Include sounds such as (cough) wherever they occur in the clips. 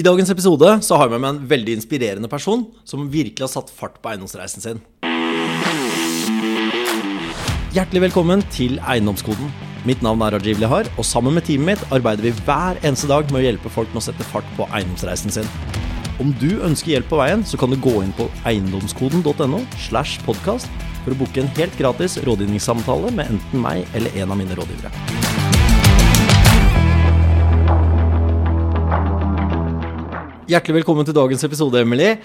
I dagens episode så har jeg med meg en veldig inspirerende person som virkelig har satt fart på eiendomsreisen sin. Hjertelig velkommen til Eiendomskoden. Mitt navn er Rajiv Lihar, og sammen med teamet mitt arbeider vi hver eneste dag med å hjelpe folk med å sette fart på eiendomsreisen sin. Om du ønsker hjelp på veien, så kan du gå inn på eiendomskoden.no slash podcast for å booke en helt gratis rådgivningssamtale med enten meg eller en av mine rådgivere. Hjertelig velkommen til dagens episode, Emily.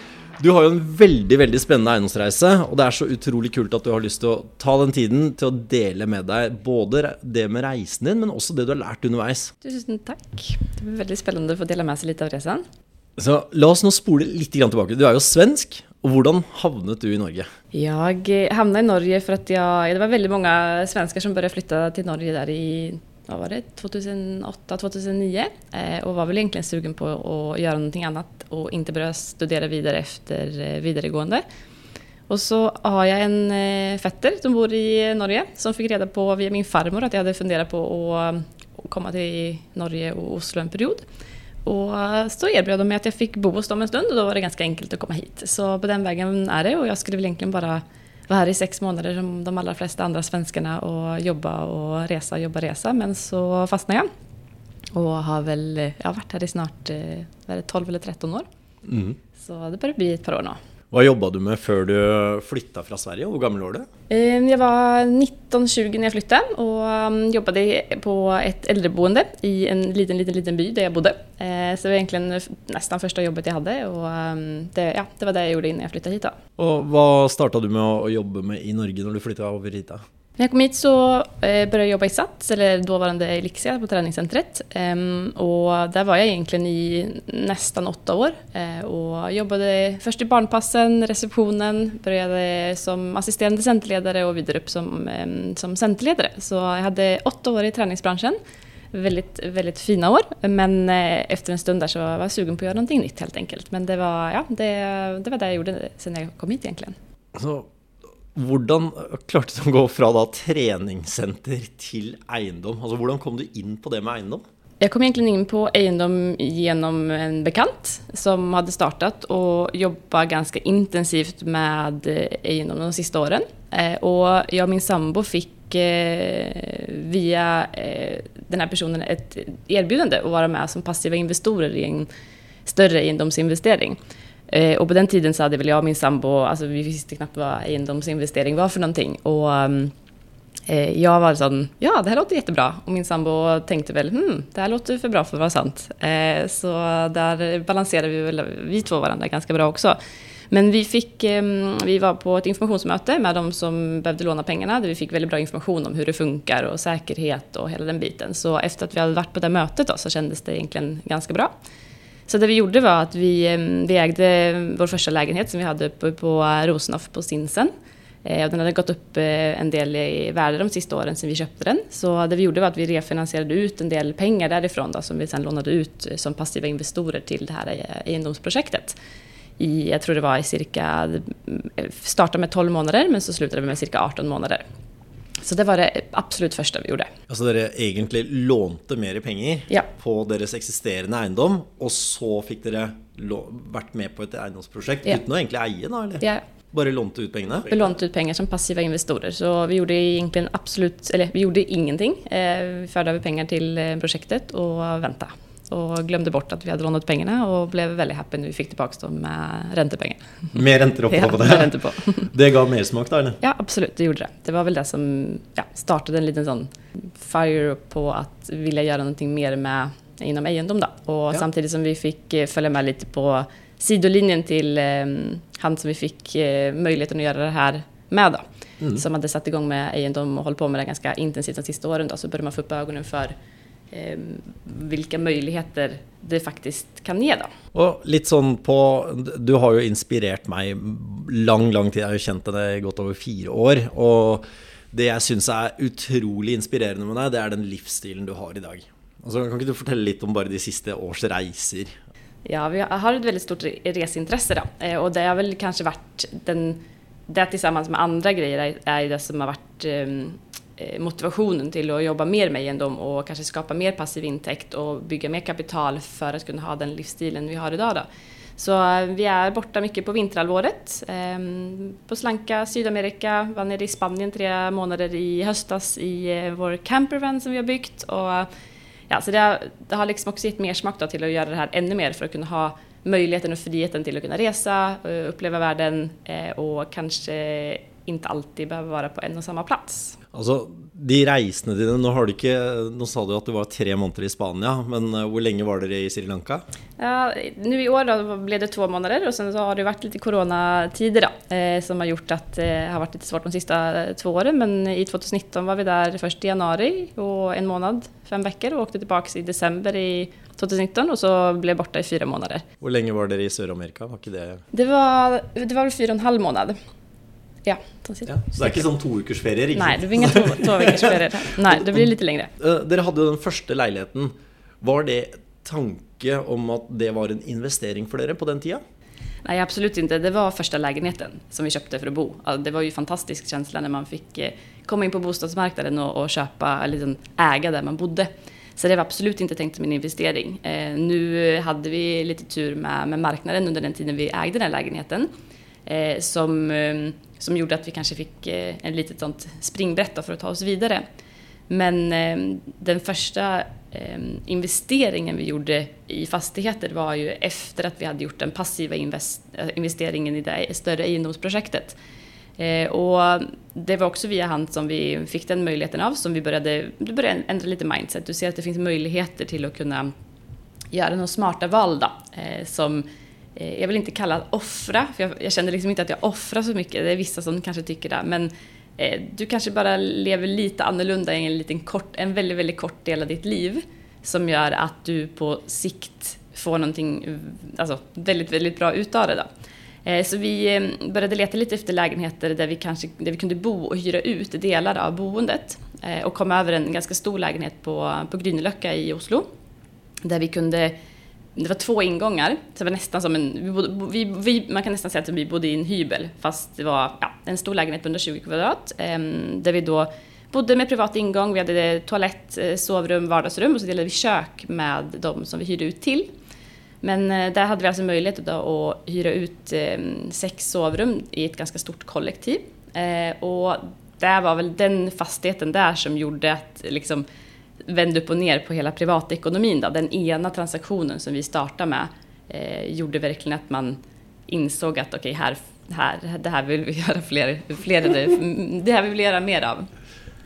Du har jo en veldig veldig spennende eiendomsreise, og det er så utrolig kult at du har lyst til å ta den tiden til å dele med deg både det med reisen din, men også det du har lært underveis. Tusen takk. Det blir veldig spennende å få dele med seg litt av reisen. Så la oss nå spole litt tilbake. Du er jo svensk, og hvordan havnet du i Norge? Jeg hamnade i Norge för att jag, det var väldigt många svenskar som började flytta till Norge där i vad var det, 2008-2009 eh, och var väl egentligen sugen på att göra någonting annat och inte börja studera vidare efter eh, vidaregående. Och så har jag en eh, fetter som bor i Norge som fick reda på via min farmor att jag hade funderat på att, att komma till Norge och Oslo en period. Och så erbjöd de mig att jag fick bo hos dem en stund och då var det ganska enkelt att komma hit. Så på den vägen är det och jag skulle väl egentligen bara vara här i sex månader som de allra flesta andra svenskarna och jobba och resa, jobba, resa. Men så fastnade jag och har väl jag har varit här i snart eh, är det 12 eller 13 år. Mm. Så det börjar bli ett par år nu. Hva jobba du med før du flytta fra Sverige? Hvor gammel var du? Eh, Jag var 19-20 när jag flyttade och um, jobbade på ett äldreboende i en liten, liten, liten by där jag bodde. Eh, Så det var egentligen nästan första jobbet jag hade och um, det, ja, det var det jag gjorde innan jag flyttade hit. Då. Og hva starta du med å jobbe med i Norge når du flytta over hit? da? När jag kom hit så eh, började jag jobba i SATS, eller dåvarande Elixia, på träningscentret. Ehm, och där var jag egentligen i nästan åtta år. Eh, och jobbade först i barnpassen, receptionen, började som assisterande centerledare och vidare upp som, ehm, som centerledare. Så jag hade åtta år i träningsbranschen. Väldigt, väldigt fina år, men eh, efter en stund där så var jag sugen på att göra någonting nytt helt enkelt. Men det var, ja, det, det var det jag gjorde sen jag kom hit egentligen. Så hvordan klarte du å gå fra da treningssenter til eiendom? Altså Hvordan kom du inn på det med eiendom? Jag kom egentligen in på egendom genom en bekant som hade startat och jobbat ganska intensivt med egendom de sista åren. Eh, och jag och min sambo fick eh, via eh, den här personen ett erbjudande att vara med som passiva investorer i en större egendomsinvestering. Eh, Och på den tiden så hade väl jag och min sambo, alltså vi visste knappt vad egendomsinvestering var för någonting. Och ehm, Eh, Jag var sån, ja det här låter jättebra. Och min sambo tänkte väl, hmm, det här låter för bra för att vara sant. Eh, Så där balanserade vi väl, vi två varandra ganska bra också. Men vi, fick, ehm, vi var på ett informationsmöte med de som behövde låna pengarna, där vi fick väldigt bra information om hur det funkar och säkerhet och hela den biten. Så efter att vi hade varit på det mötet då, så kändes det egentligen ganska bra. Så det vi gjorde var att vi, eh, vi ägde vår första lägenhet som vi hade uppe på eh, Rosenhof på Stinsen. Eh, och den hade gått upp en del i värde de sista åren sedan vi köpte den. Så det vi gjorde var att vi refinansierade ut en del pengar därifrån då, som vi sedan lånade ut som passiva investorer till det här egendomsprojektet. I, jag tror det var i cirka, startade med 12 månader men så slutade vi med cirka 18 månader. Så det var det absolut första vi gjorde. Altså Dere egentlig lånte mer penger Ja. på deres eksisterende eiendom, og så dere lå- vært med på et eiendomsprosjekt Ja. uten å egentlig eie, da? eller? Ja, Bare lånte ut pengene? vi lånade ut pengar som passiva investorer. Så vi gjorde egentligen absolut, eller vi gjorde ingenting. Eh, Vi förde över pengar till eh, projektet och väntade. Och glömde bort att vi hade lånat pengarna och blev väldigt happy när vi fick tillbaka dem med räntepengar. Med renter oppå (laughs) Ja, på med det? räntor på. (laughs) Det ga mersmak, da? eller? Ja, absolut, det gjorde det. Det var väl det som ja, startade en liten sånn fire på att vilja göra någonting mer med inom egendom då. Och Ja. samtidigt som vi fick eh, följa med lite på sidolinjen till eh, han som vi fick eh, möjligheten att göra det här med då. Mm. Som hade satt igång med egendom och hållit på med det ganska intensivt de sista åren då. Så började man få upp ögonen för vilka möjligheter det faktiskt kan ge då. Og litt sånn på Du har jo inspirert meg lang, lang tid. Jeg har jo kjent deg i godt over fire år. Og det jeg syns er utrolig inspirerende med deg, det er den livsstilen du har i dag. Altså, kan ikke du fortelle litt om bare de siste års reiser? Ja, vi har ett väldigt stort re- reseintresse då. Eh, och det har väl kanske varit den, det tillsammans med andra grejer är, är det som har varit eh, eh, Eh, motivationen till att jobba mer med egendom och kanske skapa mer passiv intäkt och bygga mer kapital för att kunna ha den livsstilen vi har idag. Då. Så eh, vi är borta mycket på vinterhalvåret. Ehm, på slanka Sydamerika, var nere i Spanien tre månader i höstas i eh, vår campervan som vi har byggt. Och, ja, så det, har, det har liksom också gett mer smak då till att göra det här ännu mer för att kunna ha möjligheten och friheten till att kunna resa, uppleva världen och kanske inte alltid behöva vara på en och samma plats. Alltså, de reisene dine, nå, har du ikke, nå sa du at du var tre måneder i Spania, men uh, hvor lenge var dere i Sri Lanka? Ja, nu i år då blev det två månader och sen så har det varit lite coronatider då, eh, som har gjort att det eh, har varit lite svårt de sista två åren. Men i 2019 var vi där först i januari och en månad, fem veckor och åkte tillbaka i december i 2019 och så blev borta i fyra månader. Hur länge var det i Sydamerika? Var det... Det var, det var fyra och en halv månad. Ja, precis. Ja, så det är inte sån två veckors ferie? Nej, det blir inga två, (laughs) två veckors ferie. Nej, det blir lite längre. Dere hade den första lägenheten. Var det tanke om att det var en investering för er på den tiden? Nej, absolut inte. Det var första lägenheten som vi köpte för att bo. Alltså, det var ju fantastisk känsla när man fick eh, komma in på bostadsmarknaden och, och köpa, eller liksom äga där man bodde. Så det var absolut inte tänkt som en investering. Eh, nu hade vi lite tur med, med marknaden under den tiden vi ägde den lägenheten. Eh, som eh, som gjorde att vi kanske fick eh, en litet sånt springbrett för att ta oss vidare. Men eh, den första eh, investeringen vi gjorde i fastigheter var ju efter att vi hade gjort den passiva eh, investeringen i det större egendomsprojektet. Eh, och det var också via hand som vi fick den möjligheten av, som vi började, började ändra lite mindset. Du ser att det finns möjligheter till att kunna göra några smarta val då, eh, som Eh, Eh, jag vill inte kalla det offra, för jag, jag, känner liksom inte att jag offrar så mycket. Det är vissa som kanske tycker det. Men eh, du kanske bara lever lite annorlunda i en, liten kort, en väldigt, väldigt kort del av ditt liv. Som gör att du på sikt får någonting alltså, väldigt, väldigt bra utav det. Då. Eh, så vi eh, började leta lite efter lägenheter där vi, kanske, där vi kunde bo och hyra ut delar av boendet. Eh, och kom över en ganska stor lägenhet på, på Grynelöcka i Oslo. Där vi kunde det var två ingångar. Så det var nästan som en, vi bodde, vi, vi, man kan nästan säga att vi bodde i en hybel, fast det var ja, en stor lägenhet på 120 kvadrat. Eh, där vi då bodde med privat ingång, vi hade toalett, eh, sovrum, vardagsrum och så delade vi kök med de som vi hyrde ut till. Men eh, där hade vi alltså möjlighet då att hyra ut eh, sex sovrum i ett ganska stort kollektiv. Eh, och det var väl den fastigheten där som gjorde att liksom, vände upp och ner på hela privatekonomin. Då. Den ena transaktionen som vi startade med eh, gjorde verkligen att man insåg att okej, okay, här, här, det här vill vi (laughs) göra fler, fler det här vill vi göra mer av.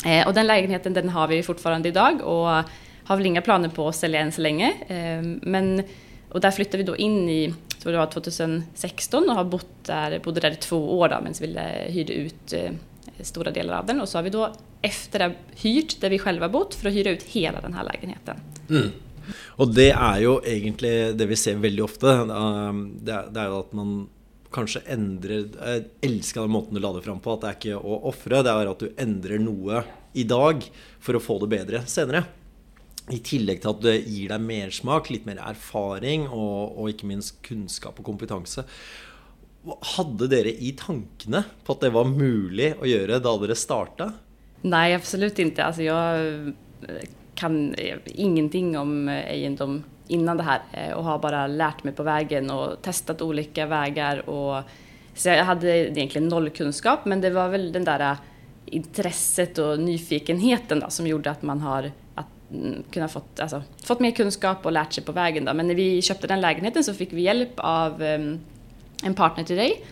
Eh, och den lägenheten den har vi fortfarande idag och har väl inga planer på att sälja än så länge. Eh, men, och där flyttade vi då in i tror det var 2016 och har bott där, bodde där i två år då, medan vi hyrde ut eh, stora delar av den. Och så har vi då efter det hyrt där vi själva bott för att hyra ut hela den här lägenheten. Mm. Och det är ju egentligen det vi ser väldigt ofta. Eh, det är att man kanske ändrar, jag älskar den måten du la det fram på, att det är inte att offra, det är att du ändrar något idag för att få det bättre senare. I tillägg till att det ger dig mer smak, lite mer erfaring och, och inte minst kunskap och kompetens. Hade dere i tankarna på att det var möjligt att göra då dere startade? Nej, absolut inte. Alltså jag eh, kan eh, ingenting om eh, egendom innan det här eh, och har bara lärt mig på vägen och testat olika vägar. Och, så jag hade egentligen noll kunskap, men det var väl den där intresset och nyfikenheten då, som gjorde att man har att, mm, kunnat fått, alltså, fått mer kunskap och lärt sig på vägen. Då. Men när vi köpte den lägenheten så fick vi hjälp av um, en partner till dig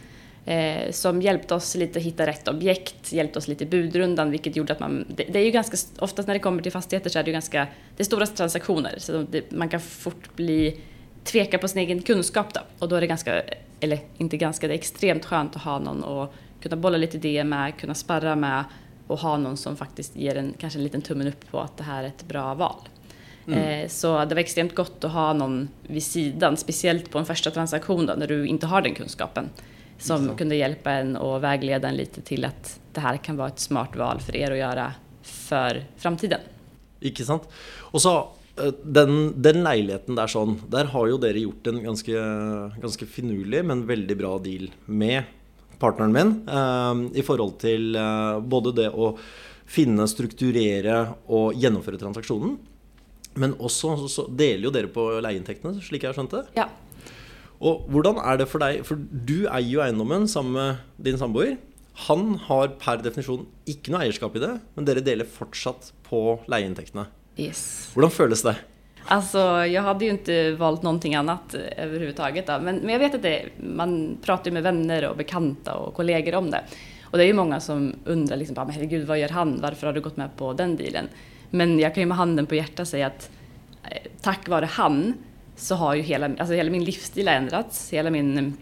eh, som hjälpte oss lite att hitta rätt objekt, hjälpte oss lite i budrundan vilket gjorde att man, det, det, är ju ganska, oftast när det kommer till fastigheter så är det ju ganska, det är stora transaktioner så det, man kan fort bli tveka på sin egen kunskap då och då är det ganska, eller inte ganska, det är extremt skönt att ha någon och kunna bolla lite idéer med, kunna sparra med och ha någon som faktiskt ger en kanske en liten tummen upp på att det här är ett bra val. Mm. Eh, så det var extremt gott att ha någon vid sidan, speciellt på en första transaktion då, när du inte har den kunskapen. Som så. kunde hjälpa en och vägleda en lite till att det här kan vara ett smart val för er att göra för framtiden. Inte sant? Och så eh, den, den lägenheten där sån, där har ju dere gjort en ganska, ganska finurlig men väldigt bra deal med partnern min. Uh, I förhållande till uh, både det att finne, strukturere og gjennomføre transaksjonen. Men også så deler jo dere på leieinntektene, slik jeg har skjønt det. Ja. Og hvordan er det for deg For du eier jo eiendommen sammen med din samboer. Han har per definisjon ikke noe eierskap i det, men dere deler fortsatt på leieinntektene. Yes. Hvordan føles det? Alltså, jag hade ju inte valt någonting annat överhuvudtaget. Men, men jag vet att det, man pratar med vänner och bekanta och kollegor om det. Och det är ju många som undrar liksom, men herregud, vad gör han? Varför har du gått med på den dealen? Men jag kan ju med handen på hjärtat säga att eh, tack vare han så har ju hela, alltså hela min livsstil ändrats, hela min mm,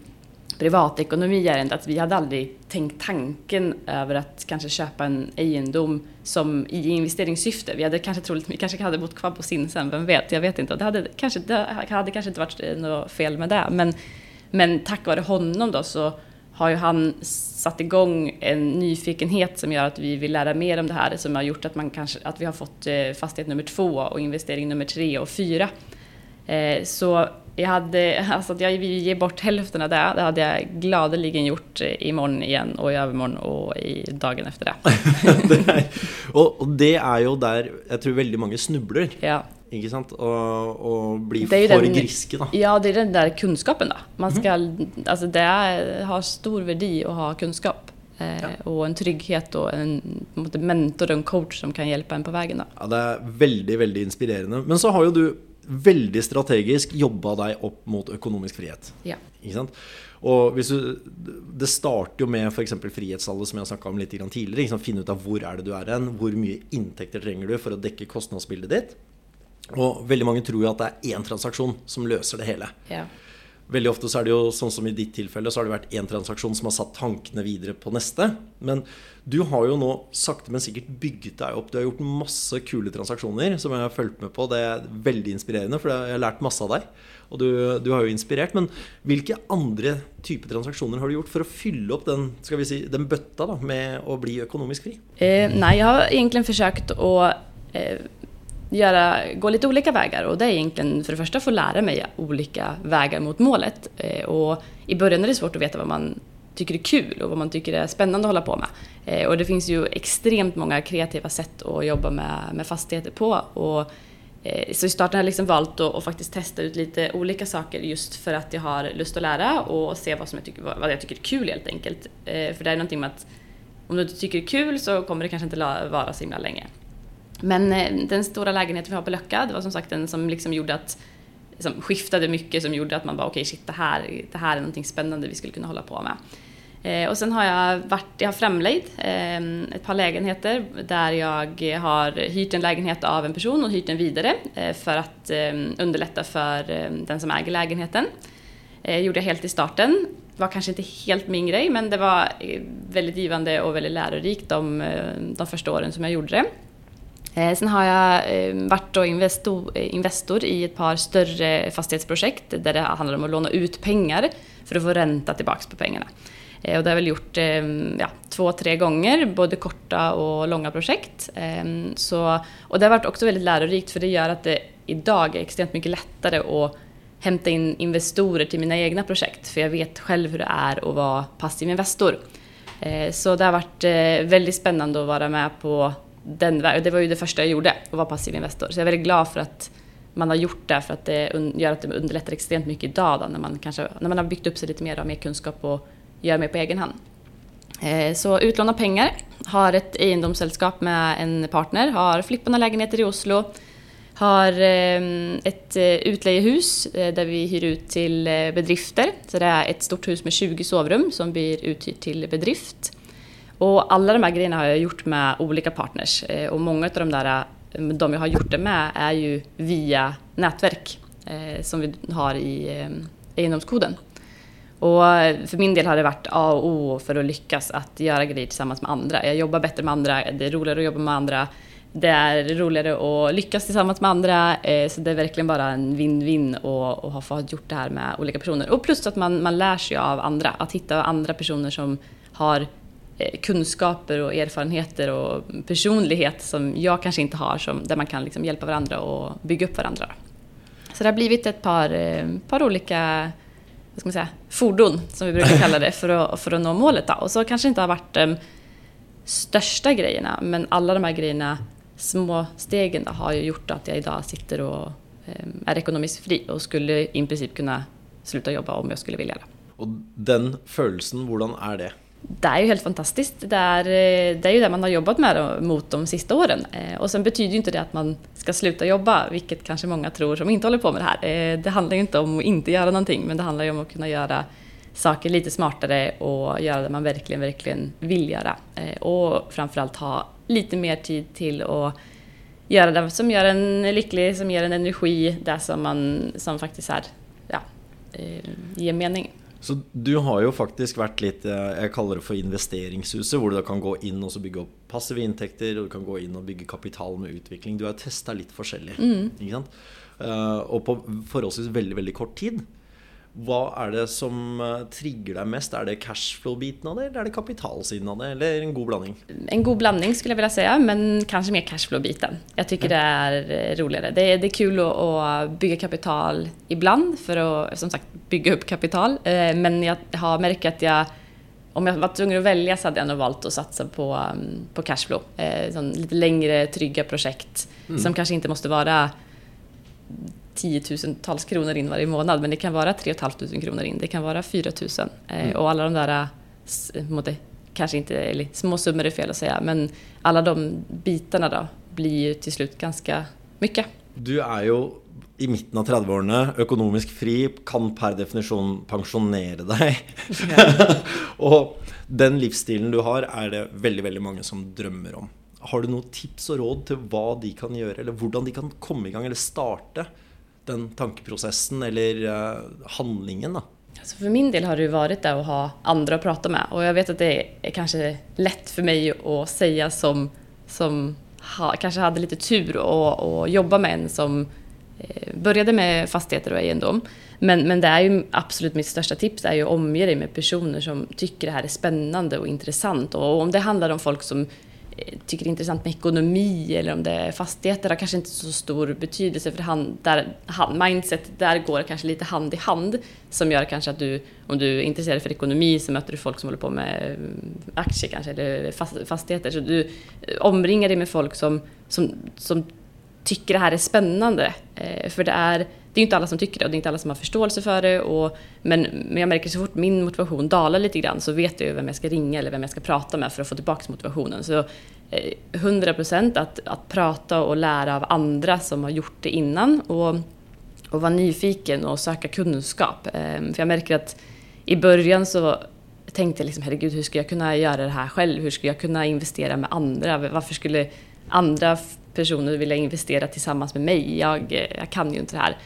privatekonomi har ändrats. Vi hade aldrig tänkt tanken över att kanske köpa en egendom som i investeringssyfte. Vi hade kanske troligt, vi kanske hade bott kvar på Sinsen, vem vet? Jag vet inte. Det hade kanske, det hade kanske inte varit eh, något fel med det. Men, men tack vare honom då så har ju han satt igång en nyfikenhet som gör att vi vill lära mer om det här, som har gjort att, man kanske, att vi har fått eh, fastighet nummer två och investering nummer tre och fyra. Eh, så jag hade, (laughs) alltså att jag vill ge bort hälften av det, det hade jag gladeligen gjort eh, imorgon igen och i övermorgon och i dagen efter det. (laughs) det og, og det er jo der jeg tror veldig mange snubler. Ja. Ikke sant? Og, og ju for den- griske, da. Ja, det är den där kunskapen då. Man ska, alltså det är, har stor värde att ha kunskap. Eh, Och en trygghet och en en mentor och en coach som kan hjälpa en på. Då. Ja, Det er veldig, veldig inspirerende. Men så har jo du veldig strategisk jobba deg opp mot økonomisk frihet. Ja. Ikke sant? Og hvis du, Det starter jo med f.eks. frihetstallet, som jeg snakka om litt tidligere. Sant? Finne ut av hvor er det du er hen, hvor mye inntekter trenger du for å dekke kostnadsbildet ditt. Og veldig mange tror jo at det er én transaksjon som løser det hele. Ja. Veldig ofte så er det jo sånn som i ditt tilfelle, så har det vært én transaksjon som har satt tankene videre på neste. Men du har jo nå sakte, men sikkert bygget deg opp. Du har gjort masse kule transaksjoner som jeg har fulgt med på. Det er veldig inspirerende, for jeg har lært masse av deg. Og du, du har jo inspirert. Men hvilke andre typer transaksjoner har du gjort for å fylle opp den, skal vi si, den bøtta da, med å bli økonomisk fri? Eh, nej, jag har egentligen försökt att eh, göra, gå lite olika vägar och det är egentligen för det första få lära mig olika vägar mot målet. Eh, och I början är det svårt att veta vad man tycker är kul och vad man tycker är spännande att hålla på med. Eh, och det finns ju extremt många kreativa sätt att jobba med, med fastigheter på. Och, eh, så i starten har jag liksom valt att, att faktiskt testa ut lite olika saker just för att jag har lust att lära och se vad, som jag tycker, vad jag tycker är kul helt enkelt. För det är någonting med att om du inte tycker det är kul så kommer det kanske inte vara så himla länge. Men eh, den stora lägenheten vi har på Löcka, det var som sagt den som liksom gjorde att som skiftade mycket som gjorde att man bara okej shit det här, det här är någonting spännande vi skulle kunna hålla på med. Eh, och sen har jag varit, jag har framlejd eh, ett par lägenheter där jag har hyrt en lägenhet av en person och hyrt den vidare eh, för att eh, underlätta för eh, den som äger lägenheten. Eh, gjorde jag helt i starten. Var kanske inte helt min grej men det var eh, väldigt givande och väldigt lärorikt de, eh, de första åren som jag gjorde det. Eh, sen har jag eh, varit då eh, investor, i ett par större fastighetsprojekt där det handlar om att låna ut pengar för att få ränta tillbaks på pengarna. Och det har jag väl gjort ehm, ja, två, tre gånger, både korta och långa projekt. Ehm, så, och det har varit också väldigt lärorikt för det gör att det idag är extremt mycket lättare att hämta in investorer till mina egna projekt för jag vet själv hur det är att vara passiv investor. Så det har varit väldigt spännande att vara med på den vägen. Det var ju det första jag gjorde, att vara passiv investor. Så jag är väldigt glad för att man har gjort det, för att det gör att det underlättar extremt mycket idag då, när, man kanske, när man har byggt upp sig lite mer och mer kunskap och gör mer på egen hand. Eh, så utlåna pengar, har ett egendomssällskap med en partner, har flipparna lägenheter i Oslo, har eh, ett eh, utlejehus där vi hyr ut till bedrifter. Så det är ett stort hus med 20 sovrum som blir uthyrt till bedrift. Och alla de här grejerna har jag gjort med olika partners eh, och många av de där eh, de jag har gjort det med är ju via nätverk eh, som vi har i eh, egendomskoden. Och eh, för min del har det varit A och O för att lyckas att göra grejer tillsammans med andra. Jag jobbar bättre med andra, det är roligare att jobba med andra. Det är roligare att lyckas tillsammans med andra. eh, Så det är verkligen bara en win-win att ha fått gjort det här med olika personer. Och plus att man, man lär sig av andra. Att hitta andra personer som har Eh, kunskaper och erfarenheter och personlighet som jag kanske inte har. Som, där man kan liksom hjälpa varandra och bygga upp varandra. Så det har blivit ett par, eh, par olika vad ska man säga, fordon, som vi brukar kalla det, för att, för att nå målet. Då. Och så kanske inte har varit... de största grejerna. Men alla de här grejerna, små stegen då, har ju gjort att jag idag sitter och ehm, är ekonomiskt fri och skulle i princip kunna sluta jobba om jag skulle vilja det. Och den känslan, hur är det? Det är ju helt fantastiskt. Det är, eh, det är ju det man har jobbat med mot de sista åren. Eh, och sen betyder ju inte det att man ska sluta jobba, vilket kanske många tror som inte håller på med det här. Eh, det handlar ju inte om att inte göra någonting, men det handlar ju om att kunna göra saker lite smartare och göra det man verkligen, verkligen vill göra. Och framförallt ha lite mer tid till att göra det som gör en lycklig, som ger en energi, det som, man, som faktiskt är, ja, ger mening. Så du har ju faktiskt varit lite, jag kallar det för investeringshuset, där du kan gå in och så bygga upp passiva intäkter och du kan gå in och bygga kapital med utveckling. Du har testat lite olika, mm. Uh, och på förhållandevis väldigt, väldigt kort tid. Vad är det som eh, triggar dig mest? Är det cashflow-biten av det, eller är det kapitalsidan av det, eller en god blandning? En god blandning skulle jag vilja säga, men kanske mer cashflow-biten. Jag tycker det är eh, roligare. Det är, det är kul att, bygga kapital ibland, för att som sagt bygga upp kapital. Eh, men jag har märkt att jag om jag var tvungen att välja så hade jag nog valt att satsa på, mm, på cashflow. Sån lite längre, trygga projekt mm. som kanske inte måste vara tiotusentals kronor in varje månad, men det kan vara 3 500 kronor in, det kan vara 4 000. Eh, mm. Och alla de där, måte, kanske inte, eller små summor är fel att säga, men alla de bitarna då blir ju till slut ganska mycket. Du är ju i mitten av 30-årene, ekonomisk fri, kan per definition pensionera dig. (laughs) Och den livsstilen du har är det väldigt, väldigt många som drömmer om. Har du några tips och råd till vad de kan göra eller hur de kan komma igång eller starta den tankeprocessen eller uh, handlingen? Då? Alltså för min del har det varit det att ha andra att prata med och jag vet att det är kanske lätt för mig att säga som, som ha, kanske hade lite tur och, och jobba med en som eh, började med fastigheter och egendom. Men, men det är ju absolut mitt största tips är ju att omge dig med personer som tycker det här är spännande och intressant. Och om det handlar om folk som Eh, tycker det är intressant med ekonomi eller om det är fastigheter har kanske inte så stor betydelse för han, där, han, mindset där går kanske lite hand i hand som gör kanske att du, om du är intresserad för ekonomi så möter du folk som håller på med eh, aktier kanske eller fastigheter. Så du eh, omringar dig med folk som, som, som tycker det här är spännande. Eh, för det är, det är inte alla som tycker det och det är inte alla som har förståelse för det. Och, men, men jag märker så fort min motivation dalar lite grann så vet jag ju vem jag ska ringa eller vem jag ska prata med för att få tillbaka motivationen. Så eh, 100% att, att prata och lära av andra som har gjort det innan och, och vara nyfiken och söka kunskap. Eh, för jag märker att i början så tänkte jag liksom, herregud, hur ska jag kunna göra det här själv? Hur ska jag kunna investera med andra? Varför skulle andra personer vilja investera tillsammans med mig? Jag, eh, jag kan ju inte det här.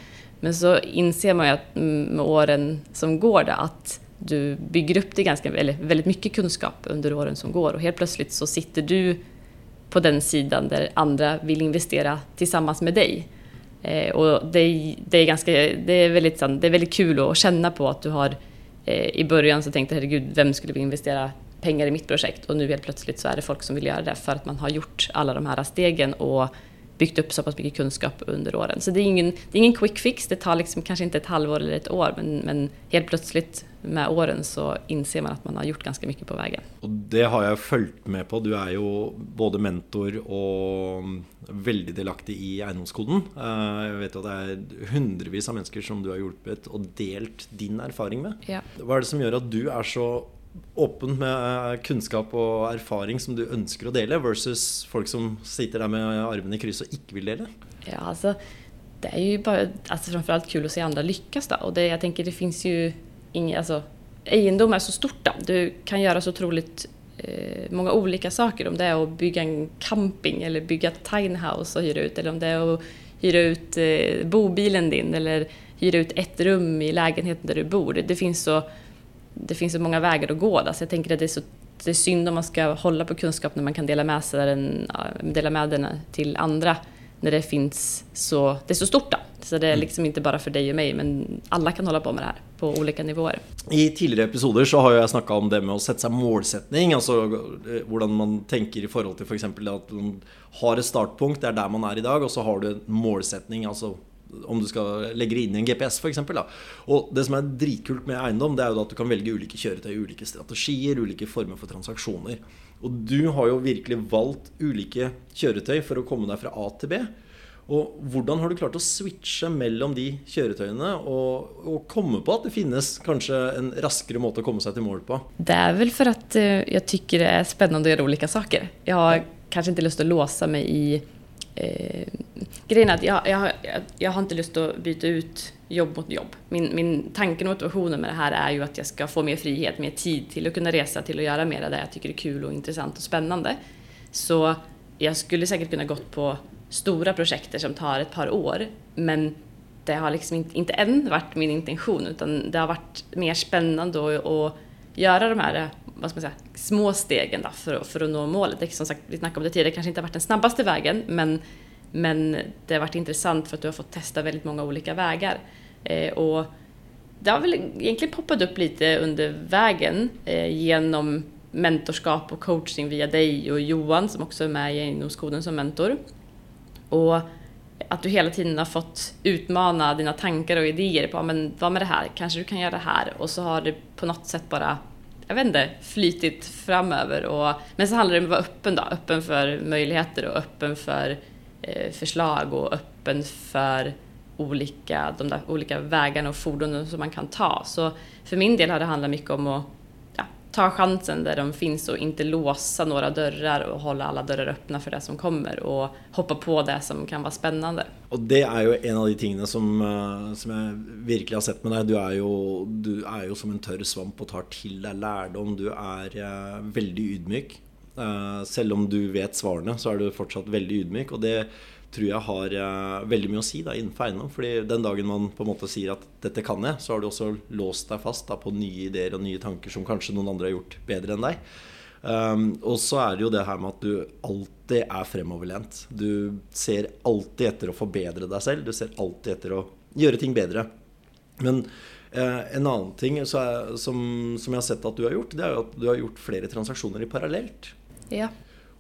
Men så inser man ju att mm, med åren som går det, att du bygger upp dig ganska, eller väldigt mycket kunskap under åren som går och helt plötsligt så sitter du på den sidan där andra vill investera tillsammans med dig. Eh, och det, det, är ganska, det, är väldigt, det är väldigt kul att känna på att du har eh, i början så tänkte jag herregud, vem skulle vi investera pengar i mitt projekt? Och nu helt plötsligt så är det folk som vill göra det för att man har gjort alla de här stegen och byggt upp så pass mycket kunskap under åren. Så det är ingen, det är ingen quick fix, det tar liksom kanske inte ett halvår eller ett år men, men helt plötsligt med åren så inser man att man har gjort ganska mycket på vägen. Och det har jag följt med på. Du är ju både mentor och väldigt delaktig i Eiendomskoden. Eh, jag vet att det är hundrevis av människor som du har hjälpt och delat din erfarenhet med. Ja. Vad är det som gör att du är så åpent med eh, kunnskap kunskap och erfaring som du önskar att dela versus folk som sitter där med armen i kryss och inte vill dela? Ja, alltså, det är ju bara, alltså framförallt kul att se andra lyckas då. Och det, jag tänker det finns ju inget, alltså egendom är så stort då. Du kan göra så otroligt eh, många olika saker. Om det är att bygga en camping eller bygga ett tinehouse och hyra ut eller om det är att hyra ut eh, bobilen din eller hyra ut ett rum i lägenheten där du bor. Det finns så det finns så många vägar att gå. Där, så jag tänker att det är, så, det är synd om man ska hålla på kunskap när man kan dela med sig den, dela med den till andra när det finns så, det är så stort. Då. Så det är mm. liksom inte bara för dig och mig, men alla kan hålla på med det här på olika nivåer. I tidigare episoder så har jag snackat om det med att sätta sig målsättning, alltså hur man tänker i förhållande till för exempel att man har en startpunkt, det är där man är idag, och så har du en målsättning, alltså om du skal legge det inn i en GPS, f.eks. Og det som er dritkult med eiendom, det er jo at du kan velge ulike kjøretøy, ulike strategier, ulike former for transaksjoner. Og du har jo virkelig valgt ulike kjøretøy for å komme deg fra A til B. Og hvordan har du klart å switche mellom de kjøretøyene og, og, komme på at det finnes kanskje en raskere måte å komme seg til mål på? Det er vel for at eh, jeg syns det er spennende å gjøre ulike saker. Jeg har kanskje ikke lyst til å låse meg i eh, Grejen är att jag, jag, jag, jag, har inte lust att byta ut jobb mot jobb. Min, min tanke och motivationen med det här är ju att jag ska få mer frihet, mer tid till att kunna resa, till att göra mer av det jag tycker är kul och intressant och spännande. Så jag skulle säkert kunna gått på stora projekt som tar ett par år, men det har liksom inte, inte än varit min intention, utan det har varit mer spännande att göra de här vad ska man säga, små stegen då för, för att nå målet. Som sagt, vi snackade om det tidigare, det kanske inte har varit den snabbaste vägen, men men det har varit intressant för att du har fått testa väldigt många olika vägar. Eh, och det har väl egentligen poppat upp lite under vägen eh, genom mentorskap och coaching via dig och Johan som också är med inom skolan som mentor. Och att du hela tiden har fått utmana dina tankar och idéer på men vad med det här, kanske du kan göra det här och så har det på något sätt bara jag vet inte, flytit framöver. Och, men så handlar det om att vara öppen då, öppen för möjligheter och öppen för Eh, förslag och öppen för olika, de där olika vägarna och fordonen som man kan ta. Så för min del har det handlat mycket om att ta chansen där de finns och inte låsa några dörrar och hålla alla dörrar öppna för det som kommer och hoppa på det som kan vara spännande. Och det är ju en av de tingene som, eh, som jag verkligen har sett med dig. Du är ju, du är ju som en torr svamp och tar till dig lärdom. Du är eh, väldigt ydmyk. Eh, Även om du vet svaren så är du fortsatt väldigt ydmyk. och det tror jeg har uh, veldig mye å si da, innenfor eiendom. fordi den dagen man på en måte sier at 'dette kan jeg', så har du også låst deg fast da, på nye ideer og nye tanker som kanskje noen andre har gjort bedre enn deg. Um, og så er det jo det her med at du alltid er fremoverlent. Du ser alltid etter å forbedre deg selv. Du ser alltid etter å gjøre ting bedre. Men uh, en annen ting er, som, som, jeg har sett at du har gjort, det er jo at du har gjort flere transaksjoner i parallelt. Ja.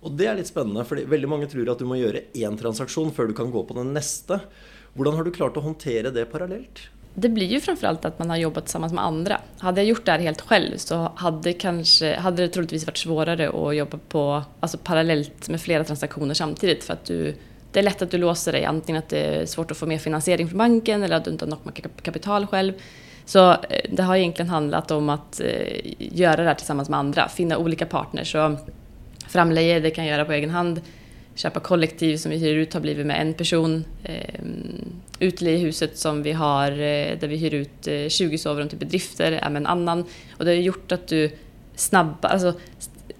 Och det är lite spännande, för väldigt många tror att du måste göra en transaktion för du kan gå på den nästa. Hur har du klart att hantera det parallellt? Det blir ju framförallt att man har jobbat tillsammans med andra. Hade jag gjort det här helt själv så hade, kanske, hade det troligtvis varit svårare att jobba på, alltså parallellt med flera transaktioner samtidigt. För att du, det är lätt att du låser dig, antingen att det är svårt att få mer finansiering från banken eller att du inte har nog kapital själv. Så eh, det har egentligen handlat om att eh, göra det här tillsammans med andra, finna olika partners. Så framleje, det kan jag göra på egen hand. Köpa kollektiv som vi hyr ut har blivit med en person. Eh, Utlejehuset som vi har eh, där vi hyr ut 20 eh, sovrum till bedrifter är med en annan. Och det har gjort att du snabbare, alltså,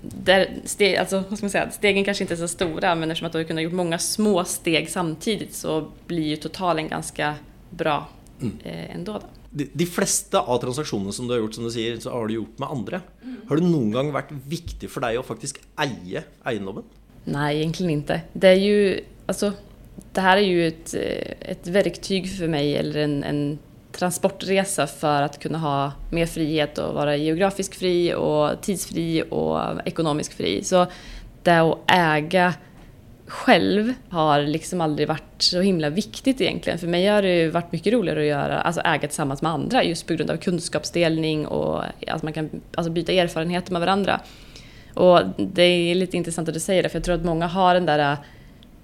där steg, alltså, vad ska man säga, stegen kanske inte är så stora men eftersom att du har kunnat gjort många små steg samtidigt så blir ju totalen ganska bra mm. ändå. Då de, de, fleste av transaksjonene som du har gjort, som du sier, så har du gjort med andre. Har det noen gang vært viktig for deg å faktisk eie eiendommen? Nej, egentligen inte. Det är ju, alltså, det här är ju ett, ett verktyg för mig, eller en, en transportresa för att kunna ha mer frihet och vara geografisk fri och tidsfri och ekonomisk fri. Så det att äga själv har liksom aldrig varit så himla viktigt egentligen. För mig har det varit mycket roligare att göra, alltså äga tillsammans med andra just på grund av kunskapsdelning och att man kan alltså byta erfarenheter med varandra. Och det är lite intressant att du säger det, för jag tror att många har den där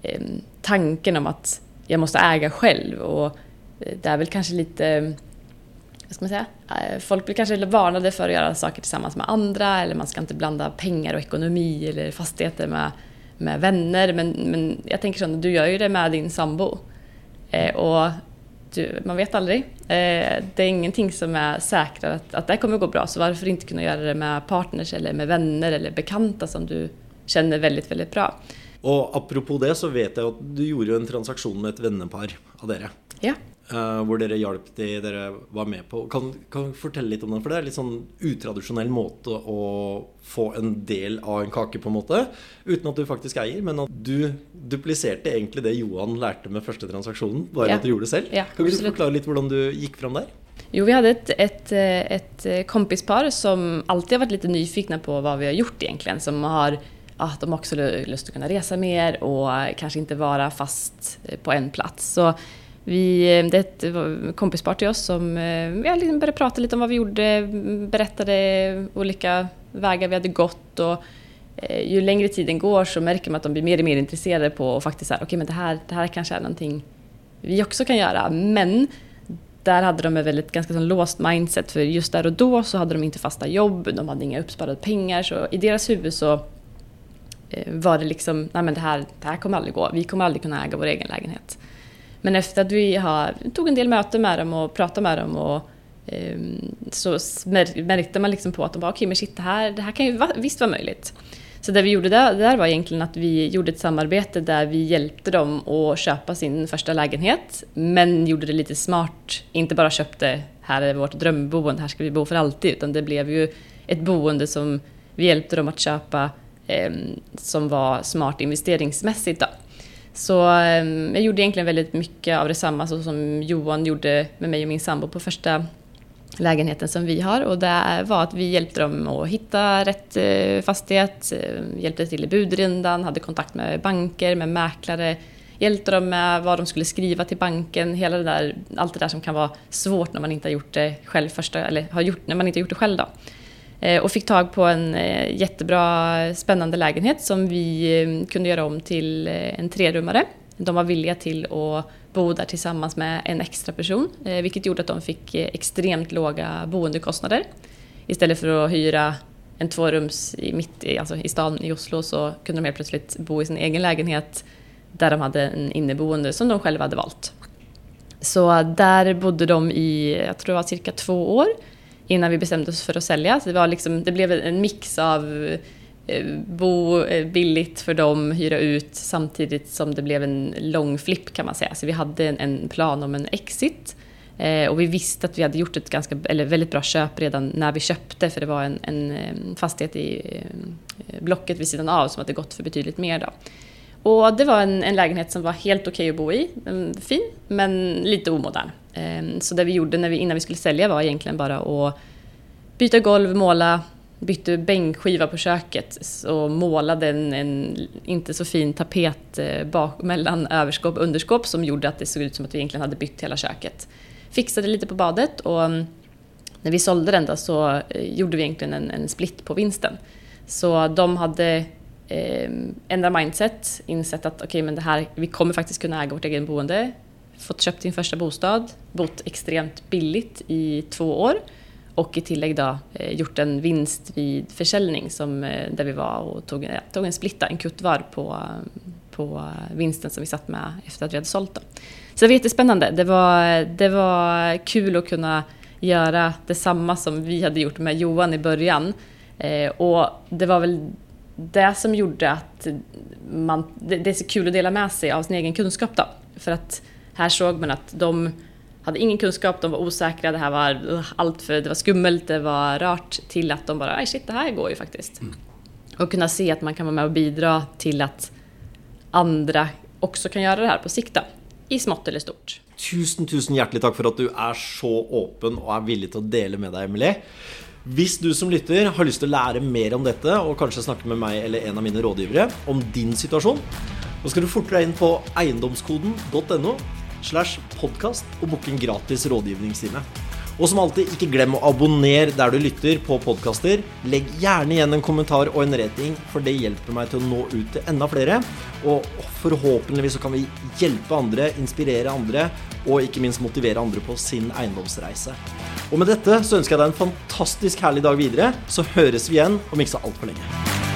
eh, tanken om att jag måste äga själv och eh, det är väl kanske lite vad ska man säga? Eh, folk blir kanske varnade för att göra saker tillsammans med andra eller man ska inte blanda pengar och ekonomi eller fastigheter med med vänner. Men, men jag tänker så, du gör ju det med din sambo. Eh, och du, man vet aldrig. Eh, det är ingenting som är säkrat att, att det kommer gå bra. Så varför inte kunna göra det med partners eller med vänner eller bekanta som du känner väldigt, väldigt bra. Och apropå det så vet jag att du gjorde en transaktion med ett vennepar av dere. Ja. Uh, hvor dere hjalp de dere var med på. Kan, kan du fortelle litt om det? For det er litt sånn utradisjonell måte å få en del av en kake, på en måte. Uten at du faktisk eier, men at du dupliserte egentlig det Johan lærte med første transaksjonen. Bare ja. at du gjorde det selv. Ja, kan du forklare litt hvordan du gikk fram der? Jo, vi hade ett, ett, ett kompispar som alltid har varit lite nyfikna på vad vi har gjort egentligen. Som har att de också lust att kunna resa mer och kanske inte vara fast på en plats. Så vi, eh, det är ett eh, kompispar till oss som eh, ja, liksom började prata lite om vad vi gjorde, berättade olika vägar vi hade gått och ju längre tiden går så märker man att de blir mer och mer intresserade på och faktiskt säga okej okay, men det här, det här kanske är någonting vi också kan göra. Men där hade de ett väldigt ganska låst mindset för just där och då så hade de inte fasta jobb, de hade inga uppsparade pengar så i deras huvud så var det liksom, nej men det här, det här kommer aldrig gå, vi kommer aldrig kunna äga vår egen lägenhet. Men efter att vi har, tog en del möten med dem och pratade med dem och eh, så märkte man liksom på att de bara okej okay, men shit det här, det här kan ju visst vara möjligt. Så det vi gjorde där, där, var egentligen att vi gjorde ett samarbete där vi hjälpte dem att köpa sin första lägenhet, men gjorde det lite smart. Inte bara köpte, här är vårt drömboende, här ska vi bo för alltid, utan det blev ju ett boende som vi hjälpte dem att köpa eh, som var smart investeringsmässigt. Då. Så ehm, jag gjorde egentligen väldigt mycket av detsamma så som Johan gjorde med mig och min sambo på första lägenheten som vi har och det var att vi hjälpte dem att hitta rätt eh, fastighet, eh, hjälpte till i budrundan, hade kontakt med banker, med mäklare, hjälpte dem med vad de skulle skriva till banken, hela det där, allt det där som kan vara svårt när man inte har gjort det själv första, eller har gjort, när man inte har gjort det själv då. Eh, och fick tag på en eh, jättebra spännande lägenhet som vi eh, kunde göra om till en trerummare. De var villiga till att bo där tillsammans med en extra person, vilket gjorde att de fick extremt låga boendekostnader. Istället för att hyra en tvårums i, mitt, alltså i stan i Oslo så kunde de helt plötsligt bo i sin egen lägenhet där de hade en inneboende som de själva hade valt. Så där bodde de i, jag tror det var cirka två år innan vi bestämde oss för att sälja. Så det, var liksom, det blev en mix av eh, bo eh, billigt för dem, hyra ut samtidigt som det blev en lång flipp kan man säga. Så vi hade en, plan om en exit. Eh, och vi visste att vi hade gjort ett ganska, eller väldigt bra köp redan när vi köpte för det var en, en eh, fastighet i blocket vid sidan av som hade gått för betydligt mer. Då. Och det var en, en lägenhet som var helt okej okay att bo i, mm, fin men lite omodern. Ehm, så det vi gjorde när vi, innan vi skulle sälja var egentligen bara att byta golv, måla, bytte bänkskiva på köket och målade en, en, inte så fin tapet eh, bak, mellan överskåp och underskåp som gjorde att det såg ut som att vi egentligen hade bytt hela köket. Fixade lite på badet och mm, när vi sålde den då så eh, gjorde vi egentligen en, en split på vinsten. Så de hade eh, ändrat mindset, insett att okay, men det här, vi kommer faktiskt kunna äga vårt eget boende, fått köpt sin första bostad, bott extremt billigt i två år och i tillägg då, eh, gjort en vinst vid försäljning som, eh, där vi var och tog, ja, tog en splitta, en kuttvar på, eh, på eh, vinsten som vi satt med efter att vi hade sålt. Då. Så det var jättespännande. Det var, det var kul att kunna göra detsamma som vi hade gjort med Johan i början. Eh, och det var väl det som gjorde att man, det, det är så kul att dela med sig av sin egen kunskap då. För att här såg man att de hade ingen kunskap, de var osäkra, det här var allt för, det var skummelt, det var rart, till att de bara, aj shit, det här går ju faktiskt. Mm. Och kunna se att man kan vara med och bidra till att andra också kan göra det här på sikt då, i smått eller stort. Tusen, tusen hjärtligt tack för att du är så öppen och är villig att dela med dig, Emilie. Hvis du som lytter har til å lære mer om dette, og kanskje snakke med meg eller en av mine rådgivere om din situasjon, så skal du forte deg inn på eiendomskoden.no slash podkast og booke en gratis rådgivningstime. Og som alltid, ikke glem å abonnere der du lytter på podkaster. Legg gjerne igjen en kommentar og en rating, for det hjelper meg til å nå ut til enda flere. Og forhåpentligvis så kan vi hjelpe andre, inspirere andre, og ikke minst motivere andre på sin eiendomsreise. Og med dette så ønsker jeg deg en fantastisk herlig dag videre. Så høres vi igjen om ikke så altfor lenge.